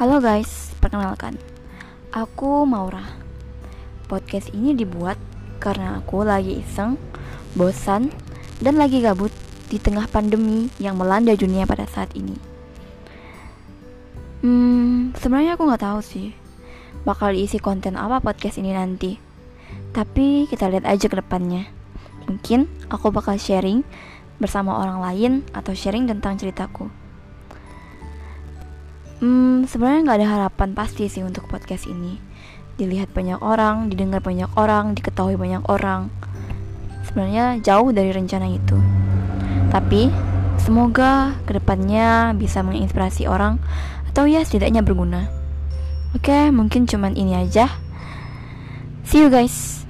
Halo guys, perkenalkan. Aku Maura. Podcast ini dibuat karena aku lagi iseng, bosan, dan lagi gabut di tengah pandemi yang melanda dunia pada saat ini. Hmm, sebenarnya aku nggak tahu sih Bakal diisi konten apa podcast ini nanti. Tapi kita lihat aja ke depannya. Mungkin aku bakal sharing bersama orang lain atau sharing tentang ceritaku. Hmm, sebenarnya nggak ada harapan pasti sih untuk podcast ini. Dilihat banyak orang, didengar banyak orang, diketahui banyak orang. Sebenarnya jauh dari rencana itu. Tapi semoga ke depannya bisa menginspirasi orang atau ya setidaknya berguna. Oke, mungkin cuman ini aja. See you guys.